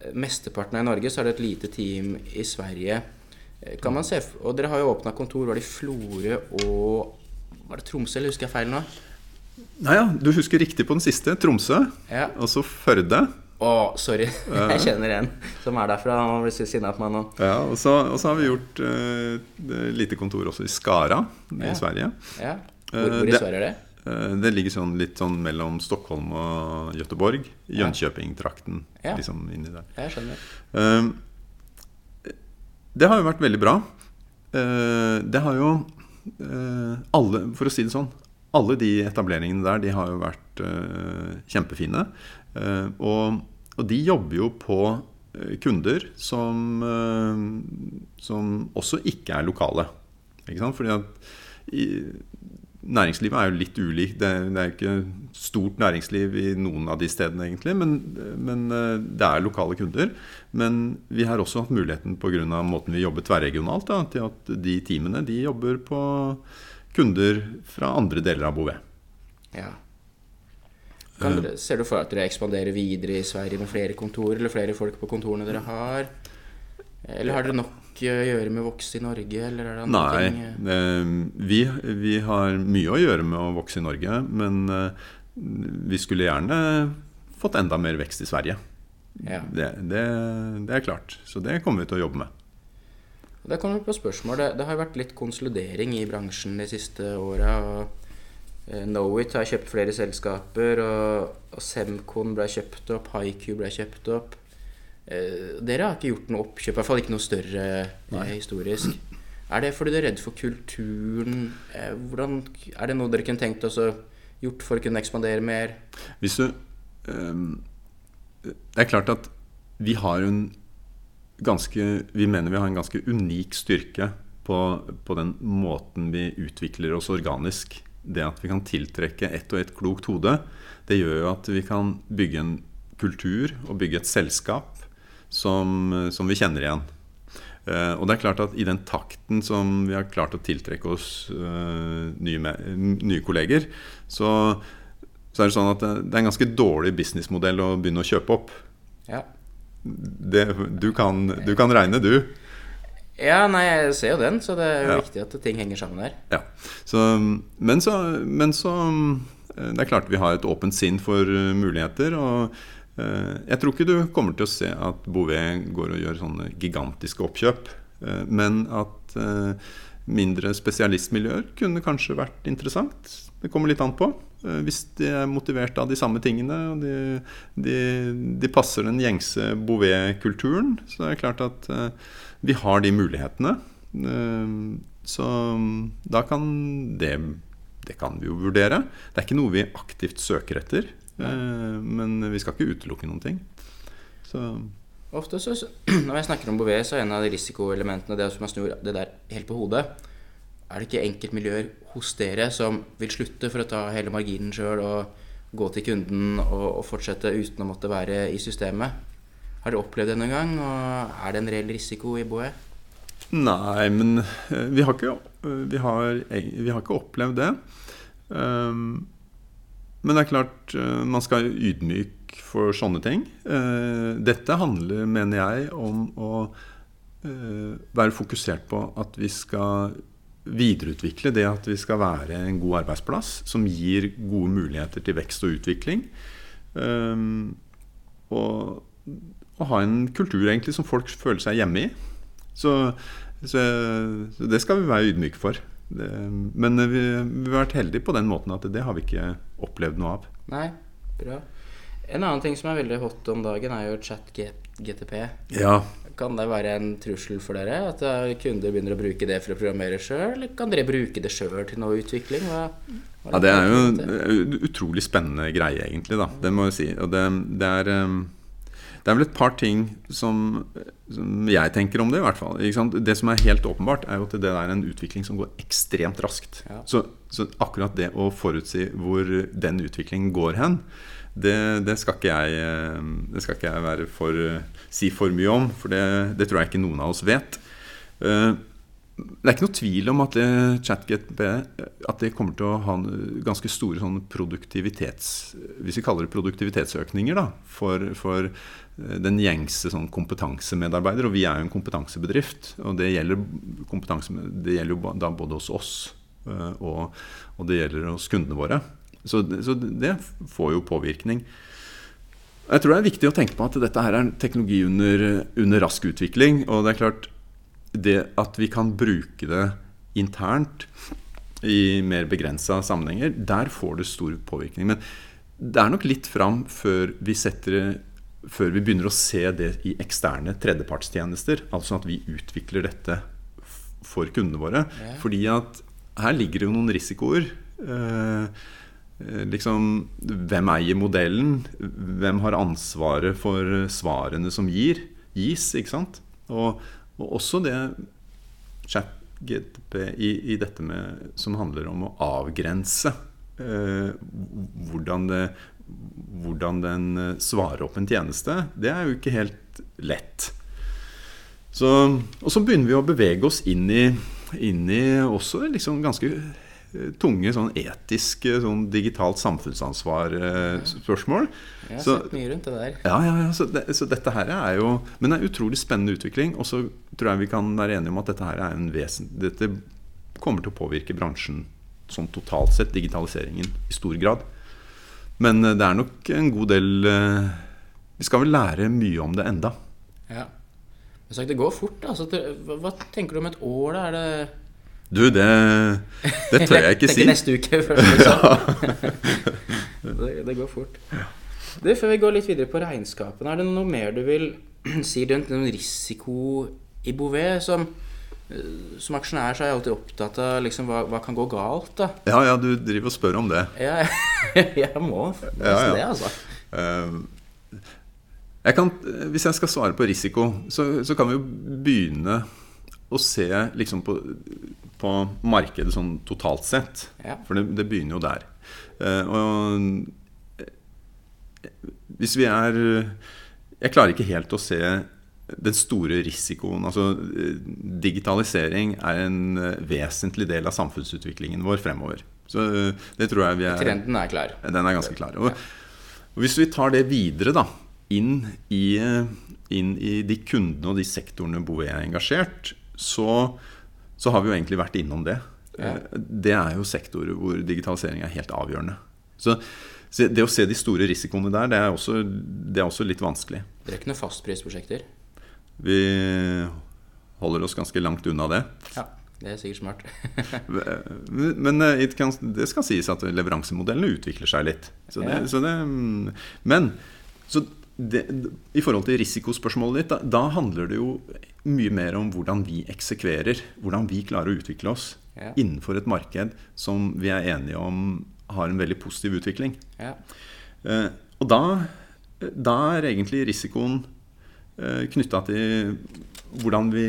eh, mesteparten av i Norge, så er det et lite team i Sverige. Eh, Kan man se, og dere har jo åpna kontor, var det i Florø og Var det Tromsø, eller husker jeg feil nå? Nei, ja, du husker riktig på den siste. Tromsø. Ja. Og så Førde. Å, sorry. [laughs] Jeg kjenner en som er derfra. Han blir sinna på meg nå. Ja, og, så, og så har vi gjort uh, lite kontor også i Skara i Sverige. Ja. Hvor, Eh, hvor i det- Sverige er det? Det ligger sånn, litt sånn mellom Stockholm og Göteborg. Ja. Jönköping-trakten. Ja. Liksom inni der. Jeg skjønner. Eh, det har jo vært veldig bra. Eh, det har jo eh, alle, for å si det sånn Alle de etableringene der de har jo vært eh, kjempefine. Og, og de jobber jo på kunder som, som også ikke er lokale. Ikke sant? Fordi at Næringslivet er jo litt ulikt. Det, det er ikke stort næringsliv i noen av de stedene, egentlig. Men, men eh, det er lokale kunder. Men vi har også hatt muligheten pga. måten vi jobber tverregionalt, da, til at de teamene de jobber på kunder fra andre deler av Bouvet. Ja. Kan dere, ser du for deg at dere ekspanderer videre i Sverige med flere kontorer, eller flere folk på kontorene dere har? Eller har dere nok å gjøre med å vokse i Norge, eller er det andre Nei, ting? eh, vi, vi har mye å gjøre med å vokse i Norge, men eh, vi skulle gjerne fått enda mer vekst i Sverige. Ja. Det, det, det er klart. Så det kommer vi til å jobbe med. Da kommer vi på spørsmål. Det, det har vært litt konsolidering i bransjen de siste åra. Eh, Knowit har kjøpt flere selskaper, og, og Semcon ble kjøpt opp, HiQ ble kjøpt opp. Eh, dere har ikke gjort noe oppkjøp, i hvert fall ikke noe større eh, historisk. Er det fordi dere er redd for kulturen? Eh, hvordan, er det noe dere kunne tenkt også gjort for å kunne ekspandere mer? Hvis du ehm, Det er klart at vi har en ganske Vi mener vi har en ganske unik styrke på, på den måten vi utvikler oss organisk. Det at vi kan tiltrekke ett og ett klokt hode, det gjør jo at vi kan bygge en kultur og bygge et selskap som, som vi kjenner igjen. Uh, og det er klart at i den takten som vi har klart å tiltrekke oss uh, nye, med, nye kolleger, så, så er det sånn at det, det er en ganske dårlig businessmodell å begynne å kjøpe opp. Ja. Det, du, kan, du kan regne, du. ja, nei, jeg ser jo den, så det er jo Ja. viktig at ting henger sammen der. Ja. Så, men, så, men så eh, Det er klart vi har et åpent sinn for eh, muligheter. Og eh, jeg tror ikke du kommer til å se at Bouvet går og gjør sånne gigantiske oppkjøp. eh, Men at eh, mindre spesialistmiljøer kunne kanskje vært interessant. Det kommer litt an på. Eh, Hvis de er motivert av de samme tingene, og de, de, de passer den gjengse Bouvet-kulturen, så er det klart at eh, vi har de mulighetene. Eh, Så da kan det Det kan vi jo vurdere. Det er ikke noe vi aktivt søker etter. Eh, Men vi skal ikke utelukke noen ting. Så Ofte så, [clears throat] Når jeg snakker om Bouvet, så er en av de risikoelementene det som man snur det der helt på hodet. Er det ikke enkeltmiljøer hos dere som vil slutte for å ta hele marginen sjøl og gå til kunden og, og fortsette uten å måtte være i systemet? Har dere opplevd det noen gang, og er det en reell risiko i Bouvet? Nei, men eh, vi har ikke, eh, vi har, vi har ikke opplevd det. Um, Men det er klart, eh, man skal være ydmyk for sånne ting. Eh, Dette handler, mener jeg, om å eh, være fokusert på at vi skal videreutvikle det at vi skal være en god arbeidsplass som gir gode muligheter til vekst og utvikling. Og, og ha en kultur egentlig som folk føler seg hjemme i. Så, så, så det skal vi være ydmyke for. Det, men vi, vi har vært heldige på den måten at det har vi ikke opplevd noe av. Nei, bra. En annen ting som er veldig hot om dagen, er jo chat-GTP. Ja, Kan det være en trussel for dere? At eh, kunder begynner å bruke det for å programmere sjøl? Eller kan dere bruke det sjøl til noe utvikling? Hva, hva Ja, det er jo en utrolig spennende greie, egentlig. da, Det må jeg si. Og det, det, er, um, det er vel et par ting som, som jeg tenker om det, i hvert fall. Det som er helt åpenbart, er jo at det er en utvikling som går ekstremt raskt. Ja. Så, så akkurat det å forutsi hvor den utviklingen går hen, det, det, skal ikke jeg, det skal ikke jeg være for, si for mye om, for det, det tror jeg ikke noen av oss vet. Eh, det er ikke noe tvil om at ChatGTP at det kommer til å ha ganske store sånn produktivitets... Hvis vi kaller det produktivitetsøkninger da, for, for den gjengse sånn kompetansemedarbeider. Og vi er jo en kompetansebedrift. Og det gjelder, det gjelder jo da både hos oss og, og det gjelder hos kundene våre. Så, så, det får jo påvirkning. Jeg tror det er viktig å tenke på at dette her er teknologi under, under rask utvikling. Og det er klart det at vi kan bruke det internt i mer begrensa sammenhenger, der får det stor påvirkning. Men det er nok litt fram før vi, setter, før vi begynner å se det i eksterne tredjepartstjenester. Altså at vi utvikler dette for kundene våre. Ja. Fordi at her ligger det jo noen risikoer. Eh, Eh, liksom, hvem eier modellen? Hvem har ansvaret for svarene som gir, gis? ikke sant? Og, og også det chat-GTP i, i, dette med, som handler om å avgrense eh, hvordan, det, hvordan, den eh, svarer opp en tjeneste. Det er jo ikke helt lett. Så, og så begynner vi å bevege oss inn i, inn i også liksom ganske tunge sånn etiske, sånn digitalt samfunnsansvar-spørsmål. Jeg har så, sett mye rundt det der. Ja, ja, ja så, det, så, dette her er jo Men det er en utrolig spennende utvikling. Og så tror jeg vi kan være enige om at dette her er en vesen Dette kommer til å påvirke bransjen sånn totalt sett, digitaliseringen, i stor grad. Men eh, det er nok en god del eh, Vi skal vel lære mye om det enda. Ja. Men sagt, det går fort. Altså, hva tenker du om et år? da? Er det du, det, det tør jeg ikke [laughs] si. Tenker neste uke først, ja. [laughs] det, det, går fort. Du, før vi går litt videre på regnskapene, er det noe mer du vil [clears throat] si rundt noen risiko i Bouvet? Som, som aksjonær så er jeg alltid opptatt av liksom, hva, hva kan gå galt. da Ja, ja, du driver og spør om det. Ja, [laughs] jeg må nesten ja, ja. det, altså. Uh, jeg kan, hvis jeg skal svare på risiko, så, så kan vi jo begynne å se liksom på på markedet sånn totalt sett. Ja. For det, det, begynner jo der. Uh, og eh, hvis vi er Jeg klarer ikke helt å se den store risikoen. Altså, digitalisering er en vesentlig del av samfunnsutviklingen vår fremover. Så det tror jeg vi er Trenden er klar. Den er ganske klar. Og, og hvis vi tar det videre da, inn i, inn i de kundene og de sektorene hvor vi er engasjert, så så har vi jo egentlig vært innom det. Ja. Eh, det er jo sektorer hvor digitalisering er helt avgjørende. Så, så det å se de store risikoene der, det er også, det er også litt vanskelig. Det er ikke noen fastprisprosjekter? Vi holder oss ganske langt unna det. Ja, det er sikkert smart. [laughs] men eh, kan, det skal sies at leveransemodellene utvikler seg litt. Så det, så det, mm, men så det, I forhold til risikospørsmålet ditt, da, da, handler det jo mye mer om hvordan vi eksekverer. Hvordan vi klarer å utvikle oss ja. innenfor et marked som vi er enige om har en veldig positiv utvikling. Ja. Eh, og da, da, er egentlig risikoen eh, knytta til hvordan vi,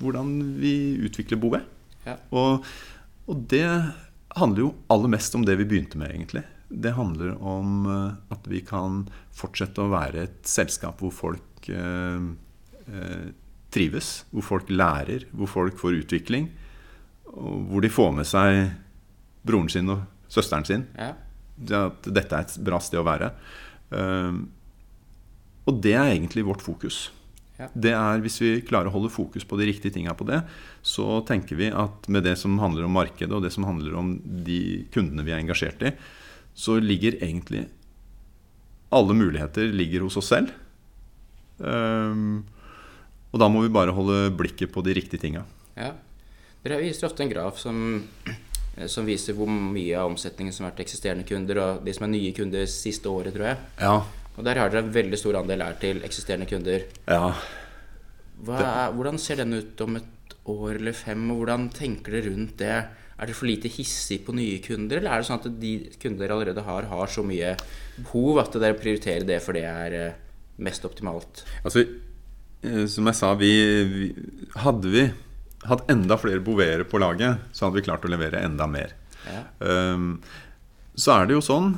hvordan vi utvikler boet. Ja. Og, og det handler jo aller mest om det vi begynte med, egentlig det handler om eh, at vi kan fortsette å være et selskap hvor folk eh, eh, trives, hvor folk lærer, hvor folk får utvikling. Og hvor de får med seg broren sin og søsteren sin. Ja. At dette er et bra sted å være. Eh, og det er egentlig vårt fokus. Ja. Det er, Hvis vi klarer å holde fokus på de riktige tinga på det, så tenker vi at med det som handler om markedet, og det som handler om de kundene vi er engasjert i, så ligger egentlig alle muligheter ligger hos oss selv. Um, og da må vi bare holde blikket på de riktige tinga. Ja. Dere viser ofte en graf som, som, viser hvor mye av omsetningen som har vært eksisterende kunder, og de som er nye kunder siste året, tror jeg. Ja. Og der har dere en veldig stor andel er til eksisterende kunder. Ja. Er, hvordan ser den ut om et år eller fem, og hvordan tenker dere rundt det? Er dere for lite hissig på nye kunder, eller er det sånn at de kunder dere allerede har, har så mye behov at dere prioriterer det for det er eh, mest optimalt? Altså, eh, som jeg sa, vi, vi Hadde vi hatt enda flere boveere på laget, så hadde vi klart å levere enda mer. Ja. Um, så er det jo sånn,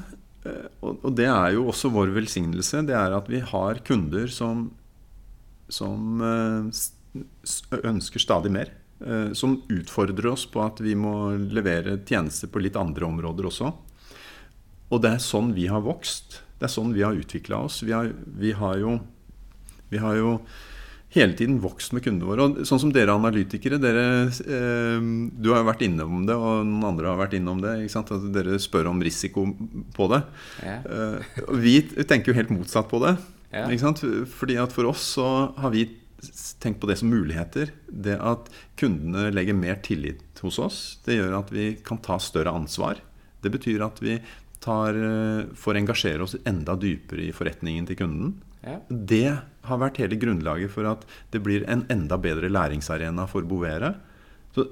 og og det er jo også vår velsignelse, det er at vi har kunder som, som eh, ønsker stadig mer. eh, Som utfordrer oss på at vi må levere tjenester på litt andre områder også. Og det er sånn vi har vokst. Det er sånn vi har utvikla oss. Vi har, vi, har jo, vi har jo hele tiden vokst med kundene våre. Og sånn som dere analytikere, dere, eh, du har jo vært innom det, og noen andre har vært innom det. At dere spør om risiko på det. Ja. Eh, vi tenker jo helt motsatt på det. Ja. Fordi at for oss så har vi tenkt på det som muligheter. Det at kundene legger mer tillit hos oss, det gjør at vi kan ta større ansvar. Det betyr at vi tar, eh, får engasjere oss enda dypere i forretningen til kunden. Ja. Det har vært hele grunnlaget for at det blir en enda bedre læringsarena for Bovere. Så,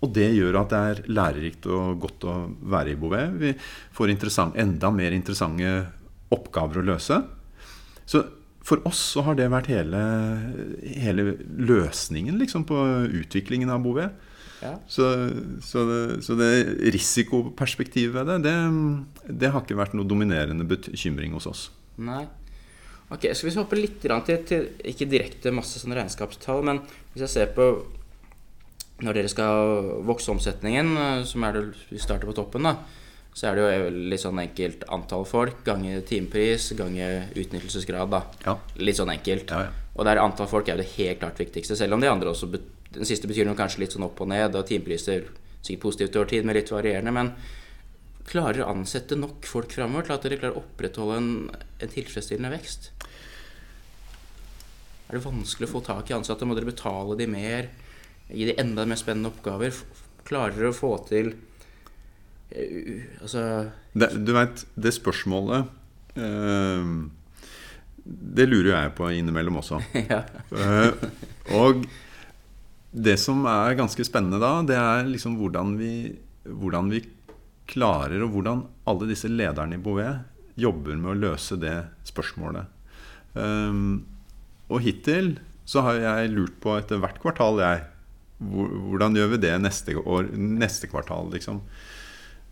og det gjør at det er lærerikt og godt å være i Bouvet. Vi får enda mer interessante oppgaver å løse. Så for oss så har det vært hele, hele løsningen liksom, på utviklingen av Bouvet. Ja. Så, så, det, så det risikoperspektivet ved det, det, det har ikke vært noe dominerende bekymring hos oss. Nei. Ok, Skal vi så hoppe litt til, til ikke direkte masse sånne regnskapstall, men hvis jeg ser på når dere skal vokse omsetningen, eh, som er det vi starter på toppen, da, så er det jo litt sånn enkelt antall folk ganger timepris ganger utnyttelsesgrad. da. Ja. Litt sånn enkelt. Ja, ja. Og der antall folk er jo det helt klart viktigste, selv om de andre også Den siste betyr noe kanskje litt sånn opp og ned, og timepriser sikkert positivt over tid, men litt varierende. Men klarer å ansette nok folk framover til at dere klarer å opprettholde en, en tilfredsstillende vekst? Er det vanskelig å få tak i ansatte? Må dere betale de mer? Gi de enda mer spennende oppgaver? Klarer dere å få til uh, Altså Det, du veit, det spørsmålet uh, Det lurer jeg på innimellom også. [laughs] Ja. Eh, og det som er ganske spennende da, det er liksom hvordan vi, hvordan vi klarer, og hvordan alle disse lederne i Bouvet jobber med å løse det spørsmålet. Um, og hittil så har jeg lurt på etter hvert kvartal, jeg, hvordan gjør vi det neste, år, neste kvartal, liksom.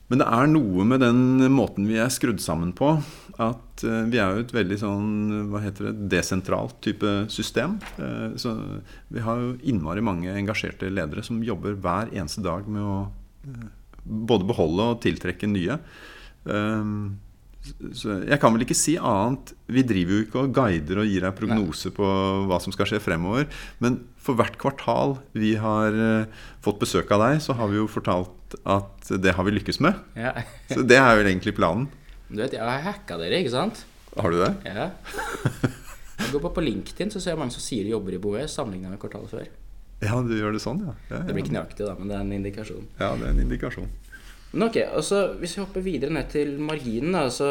Men det er noe med den måten vi er skrudd sammen på, at eh, vi er jo et veldig sånn, hva heter det, desentralt type system. Eh, så vi har jo innmari mange engasjerte ledere som jobber hver eneste dag med å eh, både beholde og tiltrekke nye. Um, så jeg kan vel ikke si annet Vi driver jo ikke og guider og gir deg prognose på hva som skal skje fremover. Men for hvert kvartal vi har eh, fått besøk av deg, så har vi jo fortalt at det har vi lykkes med. ja. [laughs] Så det er vel egentlig planen. Du vet, jeg har hacka dere, ikke sant? Har du det? Ja. [laughs] Jeg går på, på LinkedIn, så ser jeg mange som sier de jobber i Boe, sammenligna med kvartalet før. Ja, du gjør det sånn, ja. ja, Det blir ikke nøyaktig, da, men det er en indikasjon. ja det er en indikasjon. Men ok, altså Hvis vi hopper videre ned til marginen, da, så,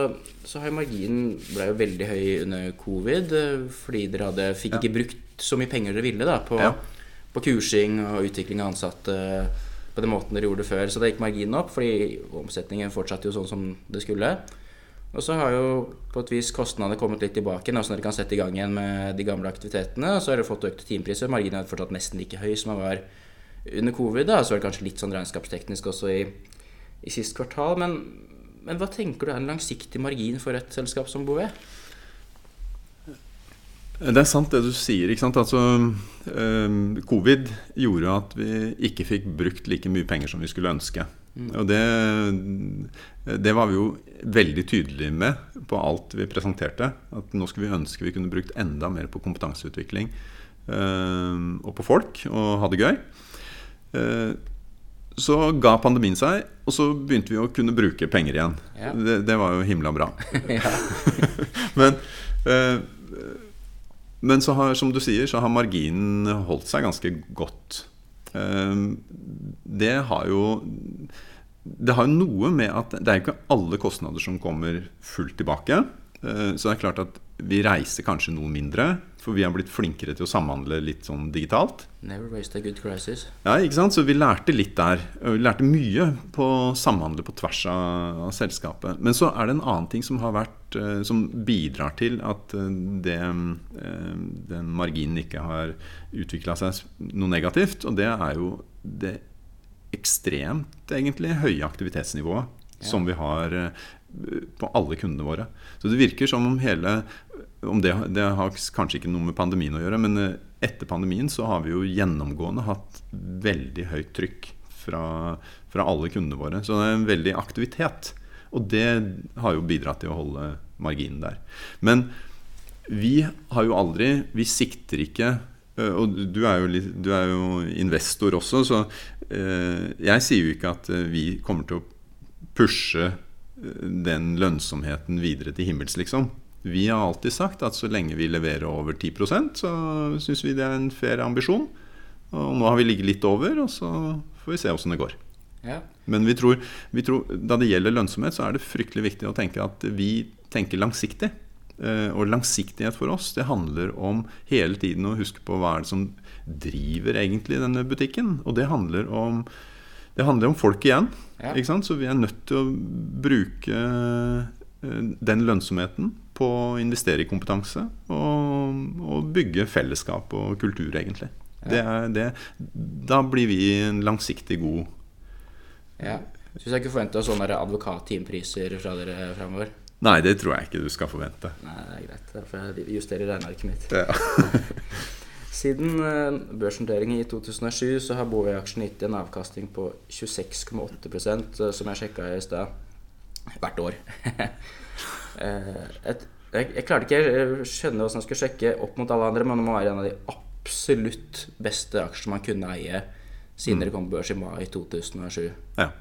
så har marginen ble jo veldig høy under covid. eh, Fordi dere hadde, fikk Ja. ikke brukt så mye penger dere ville da på, Ja. på kursing og utvikling av ansatte på den måten dere gjorde det før. Så da gikk marginen opp, fordi omsetningen fortsatte jo sånn som det skulle. Og så har jo på et vis kostnadene kommet litt tilbake nå, når dere kan sette i gang igjen med de gamle aktivitetene. Og så har dere fått økte timepriser. Marginen er fortsatt nesten like høy som den var under covid. da, Så var det kanskje litt sånn regnskapsteknisk også i, i sist kvartal. Men, men hva tenker du er en langsiktig margin for et selskap som Bouvet? Det er sant det du sier. ikke sant? Altså, eh, Covid gjorde at vi ikke fikk brukt like mye penger som vi skulle ønske. Og det, det var vi jo veldig tydelige med på alt vi presenterte. At nå skulle vi ønske vi kunne brukt enda mer på kompetanseutvikling eh, og på folk, og ha det gøy. Eh, så ga pandemien seg, og så begynte vi å kunne bruke penger igjen. Ja. Det, det var jo himla bra. [laughs] [laughs] Men, eh, men så har, som du sier, så har marginen holdt seg ganske godt. Eh, det har jo Det har jo noe med at det er ikke alle kostnader som kommer fullt tilbake. Eh, så det er klart at vi reiser kanskje noe mindre, for vi har blitt flinkere til å samhandle litt sånn digitalt. Never waste a good crisis. Ja, ikke sant? Så vi lærte litt der. Vi lærte mye på å samhandle på tvers av, av selskapet. Men så er det en annen ting som har vært eh, Som bidrar til at eh, det, eh, den marginen ikke har utvikla seg noe negativt. Og det er jo det ekstremt egentlig høye aktivitetsnivået Ja. som vi har eh, på alle kundene våre. Så det virker som om hele om det, det har kanskje ikke noe med pandemien å gjøre, men eh, etter pandemien så har vi jo gjennomgående hatt veldig høyt trykk fra, fra alle kundene våre. Så det er en veldig aktivitet. Og det har jo bidratt til å holde marginen der. Men vi har jo aldri Vi sikter ikke Og du er jo, du er jo investor også, så eh, jeg sier jo ikke at eh, vi kommer til å pushe eh, den lønnsomheten videre til himmels, liksom. Vi har alltid sagt at så lenge vi leverer over 10% så syns vi det er en fair ambisjon. Og nå har vi ligget litt over, og så får vi se åssen det går. Ja. Men vi tror, vi tror, da det gjelder lønnsomhet, så er det fryktelig viktig å tenke at vi tenker langsiktig. Eh, Og langsiktighet for oss, det handler om hele tiden å huske på hva er det som driver egentlig denne butikken. Og det handler om, det handler om folk igjen. Ja. Så vi er nødt til å bruke eh, den lønnsomheten på å investere i kompetanse og, og bygge fellesskap og kultur, egentlig. Ja. Det er det. Da blir vi en langsiktig god ja. Syns jeg ikke forventa sånne advokattimepriser fra dere framover? Nei, det tror jeg ikke du skal forvente. Nei, det er greit. Derfor jeg justerer regnearket mitt. Ja. [laughs] Siden eh, børsnoteringen i 2007 så har Boe-aksjen gitt en avkastning på 26,8 eh, som jeg sjekka i stad. Hvert år. [laughs] Eh, et, jeg, jeg klarte ikke å skjønne hvordan jeg skulle sjekke opp mot alle andre, men det må være en av de absolutt beste aksjene man kunne eie siden dere kom på børs i mai 2007. ja.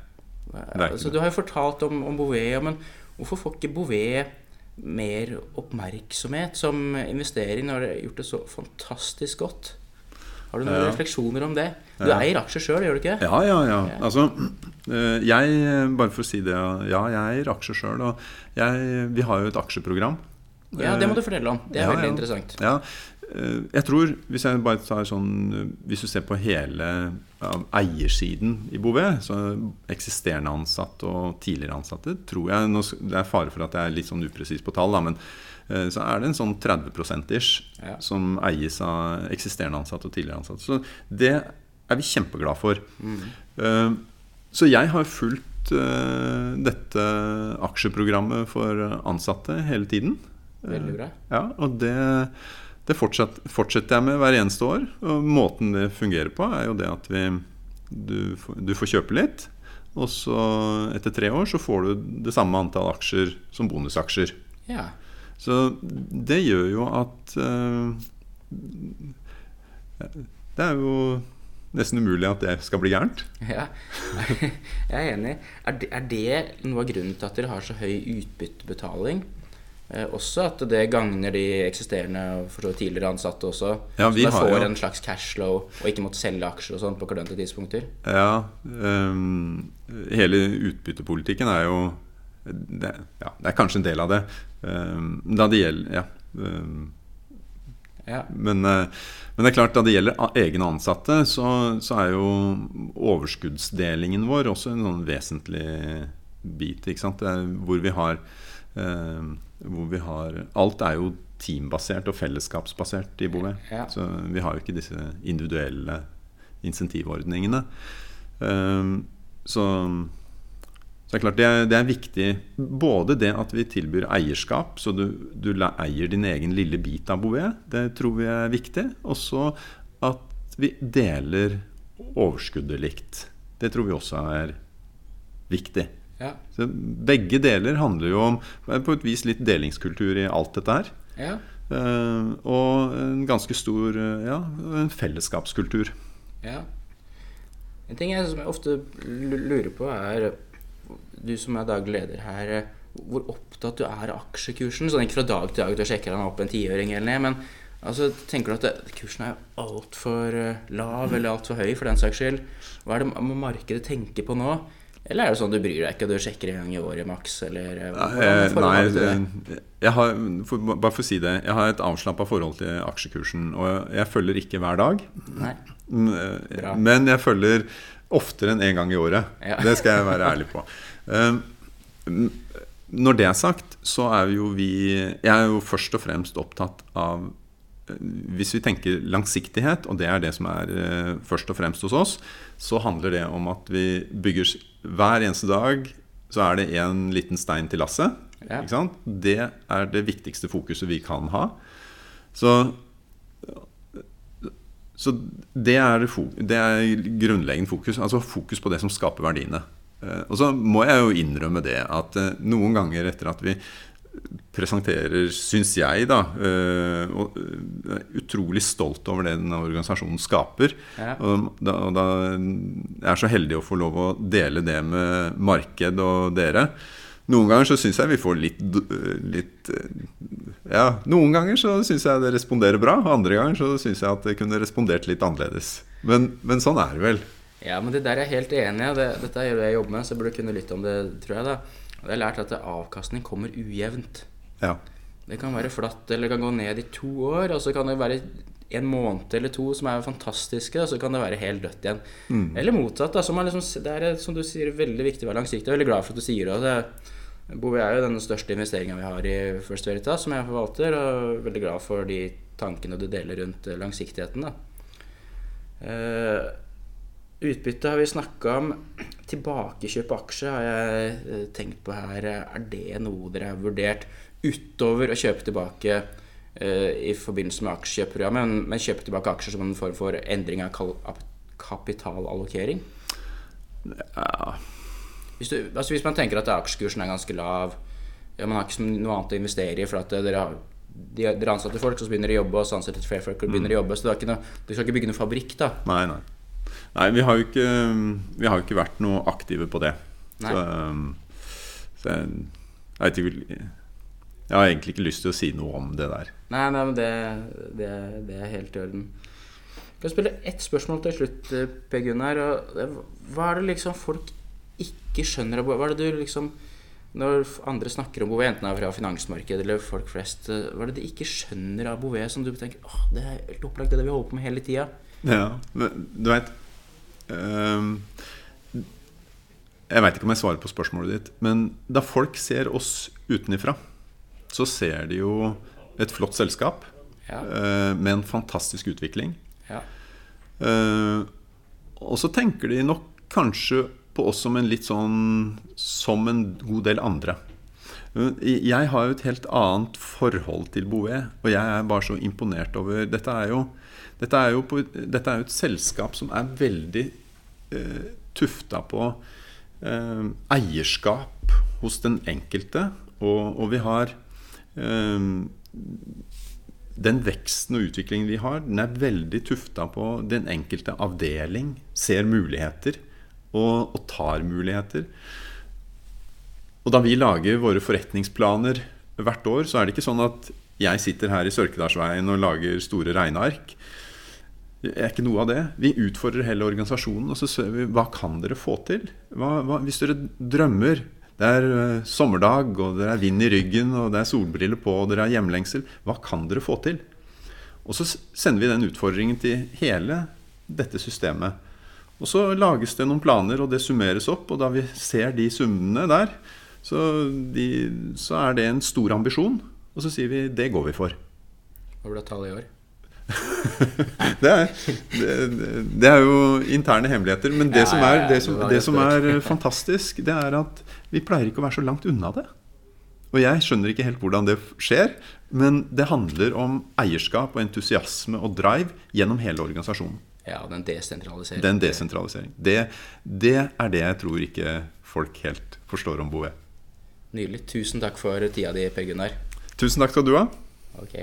Så du har jo fortalt om, om Bouvet, men hvorfor får ikke Bouvet mer oppmerksomhet som investering når dere har gjort det så fantastisk godt? Har du noen Ja. refleksjoner om det? Du Ja. eier aksjer sjøl, gjør du ikke? Ja, ja, ja. Altså, eh, jeg, bare for å si det, ja, jeg eier aksjer sjøl. Og jeg, vi har jo et aksjeprogram. Ja, det må du fortelle om. Det er Ja, veldig ja. interessant. Ja, eh, jeg tror, hvis jeg bare tar sånn eh, Hvis du ser på hele ja, eiersiden i Bouvet, så eksisterende ansatte og tidligere ansatte, tror jeg nå, Det er fare for at jeg er litt sånn upresis på tall, da, men eh, så er det en sånn 30 ish Ja. som eies av eksisterende ansatte og tidligere ansatte. Så det er vi kjempeglade for. Mm. Så jeg har fulgt eh, dette aksjeprogrammet for ansatte hele tiden. Veldig bra. Ja, og det, det fortsetter jeg med hver eneste år. Og måten det fungerer på, er jo det at vi, du, du får kjøpe litt. Og så etter tre år så får du det samme antall aksjer som bonusaksjer. Ja. Så det gjør jo at uh, Det er jo nesten umulig at det skal bli gærent. ja. [laughs] Jeg er enig. Er det, er det noe av grunnen til at dere har så høy utbyttebetaling? Eh, også at det gagner de eksisterende for tidligere ansatte også. Ja, så har får jo- en slags cashflow og ikke måtte selge aksjer og sånn på klønete tidspunkter. Ja, um, hele utbyttepolitikken er jo det, ja, det er kanskje en del av det. Um, da det gjelder Ja. Um, Ja. men, men det er klart, da det gjelder egne ansatte, så, så er jo overskuddsdelingen vår også en sånn vesentlig bit. Hvor vi har hvor vi har Alt er jo teambasert og fellesskapsbasert i Bouvet. Ja. Så vi har jo ikke disse individuelle insentivordningene. Ehm, så, så det er klart det er, det er viktig både det at vi tilbyr eierskap, så du, du eier din egen lille bit av Bouvet. Det tror vi er viktig. Og så at vi deler overskuddet likt. Det tror vi også er viktig. Ja. Så begge deler handler jo om er på et vis litt delingskultur i alt dette her. ja. Uh, og en ganske stor uh, ja, en fellesskapskultur. Ja. En ting jeg, som jeg ofte lurer på, er Du som er daglig leder her, eh, hvor opptatt du er av aksjekursen? Sånn ikke fra dag til dag du sjekker den opp en tiøring eller ned, men altså, tenker du at det, kursen er altfor lav eller altfor høy for den saks skyld? Hva er det må markedet tenke på nå? Eller er det sånn du bryr deg ikke, du sjekker en gang i året maks? Eller eh, Eh, Nei, jeg har, for, bare for å si det Jeg har et avslappa forhold til aksjekursen. Og jeg, følger ikke hver dag. Nei. Mm, eh, Bra. Men jeg følger oftere enn én en gang i året. Ja. Det skal jeg være ærlig på. Når det er sagt, så er jo vi Jeg er jo først og fremst opptatt av Hvis vi tenker langsiktighet, og det er det som er først og fremst hos oss, så handler det om at vi bygger Hver eneste dag så er det en liten stein til lasset. Ja. Det er det viktigste fokuset vi kan ha. Så så det er, det det er grunnleggende fokus. Altså fokus på det som skaper verdiene. Eh, Og så må jeg jo innrømme det at eh, noen ganger etter at vi presenterer, syns jeg, da eh, og, eh, er utrolig stolt over det denne organisasjonen skaper. Ja. Og da, og da jeg er så heldig å få lov å dele det med marked og dere. Noen ganger så syns jeg vi får litt, litt eh, Ja, noen ganger så syns jeg det responderer bra, andre ganger så syns jeg at det kunne respondert litt annerledes. Men, men sånn er det vel. Ja, men det der er jeg helt enig i. Det, dette er det jeg jobber med, så jeg burde kunne litt om det, tror jeg. da. Og jeg har lært at avkastning kommer ujevnt. Ja. Det kan være flatt, eller det kan gå ned i to år, og så kan det være en måned eller to som er fantastiske, og så kan det være helt dødt igjen. Eller motsatt. da, som er liksom, Det er som du sier, veldig viktig å være langsiktig. Jeg er veldig glad for at du sier det. Bouvet er jo den største investeringa vi har i First Veritas, som jeg forvalter, og veldig glad for de tankene du deler rundt langsiktigheten. da. Eh, Utbytte har vi snakka om. Tilbakekjøp av aksjer har jeg eh, tenkt på her. Er det noe dere har vurdert utover å kjøpe tilbake uh, i forbindelse med aksjekjøpprogrammet, men, men kjøpe tilbake aksjer som en form for endring av kapitalallokering? ja. Hvis, du, altså hvis man tenker at aksjekursen er ganske lav, ja, man har ikke noe annet å investere i for at dere har de, dere ansatte folk, så begynner de å jobbe, og så ansetter flere folk, og begynner å jobbe. Så det er ikke noe, du skal ikke bygge noen fabrikk, da. Nei, nei. Nei, vi har jo ikke, vi har ikke vært noe aktive på det. Nei. Så, um, så jeg, jeg vet ikke Jeg har egentlig ikke lyst til å si noe om det der. Nei, nei, men det, det, det er helt i orden. Jeg kan spille ett spørsmål til slutt, eh, Per Gunnar. er, Hva er det liksom folk ikke skjønner av Bovet? Hva er det du liksom Når andre snakker om Bouvet, enten det er fra finansmarkedet eller folk flest, eh, hva er det de ikke skjønner av Bouvet som du tenker åh, det er helt opplagt, det er det vi holder på med hele tida? Ja, men du veit Jeg veit ikke om jeg svarer på spørsmålet ditt, men da folk ser oss utenifra, så ser de jo et flott selskap Ja. eh, med en fantastisk utvikling. Ja. Eh, og så tenker de nok kanskje på oss som en litt sånn Som en god del andre. Jeg har jo et helt annet forhold til Bouvet, og jeg er bare så imponert over Dette er jo, dette er jo, på, dette er jo et selskap som er veldig eh, tufta på eh, eierskap hos den enkelte. Og, og vi har eh, den veksten og utviklingen vi har, den er veldig tufta på den enkelte avdeling ser muligheter og, og tar muligheter. Og da vi lager våre forretningsplaner hvert år, så er det ikke sånn at jeg sitter her i Sørkedalsveien og lager store regneark. Det er ikke noe av det. Vi utfordrer hele organisasjonen, og så ser vi hva kan dere få til? Hva, hva, hvis dere drømmer Det er eh, sommerdag, og det er vind i ryggen, og det er solbriller på, og dere har hjemlengsel. Hva kan dere få til? Og så sender vi den utfordringen til hele dette systemet. Og så lages det noen planer, og det summeres opp. Og da vi ser de summene der, så, de, så er det en stor ambisjon. Og så sier vi det går vi for. Hva det tallet i år? [laughs] Det er, det, det er jo interne hemmeligheter. Men det, Ja, som er, det, som, som er [laughs] fantastisk, det er at vi pleier ikke å være så langt unna det. Og jeg skjønner ikke helt hvordan det skjer, men det handler om eierskap og entusiasme og drive gjennom hele organisasjonen. Ja, den desentraliseringen. Den desentralisering. Det, det er det jeg tror ikke folk helt forstår om Bouvet. Nydelig. Tusen takk for tida di, Per Gunnar. Tusen takk skal du ha. Ok.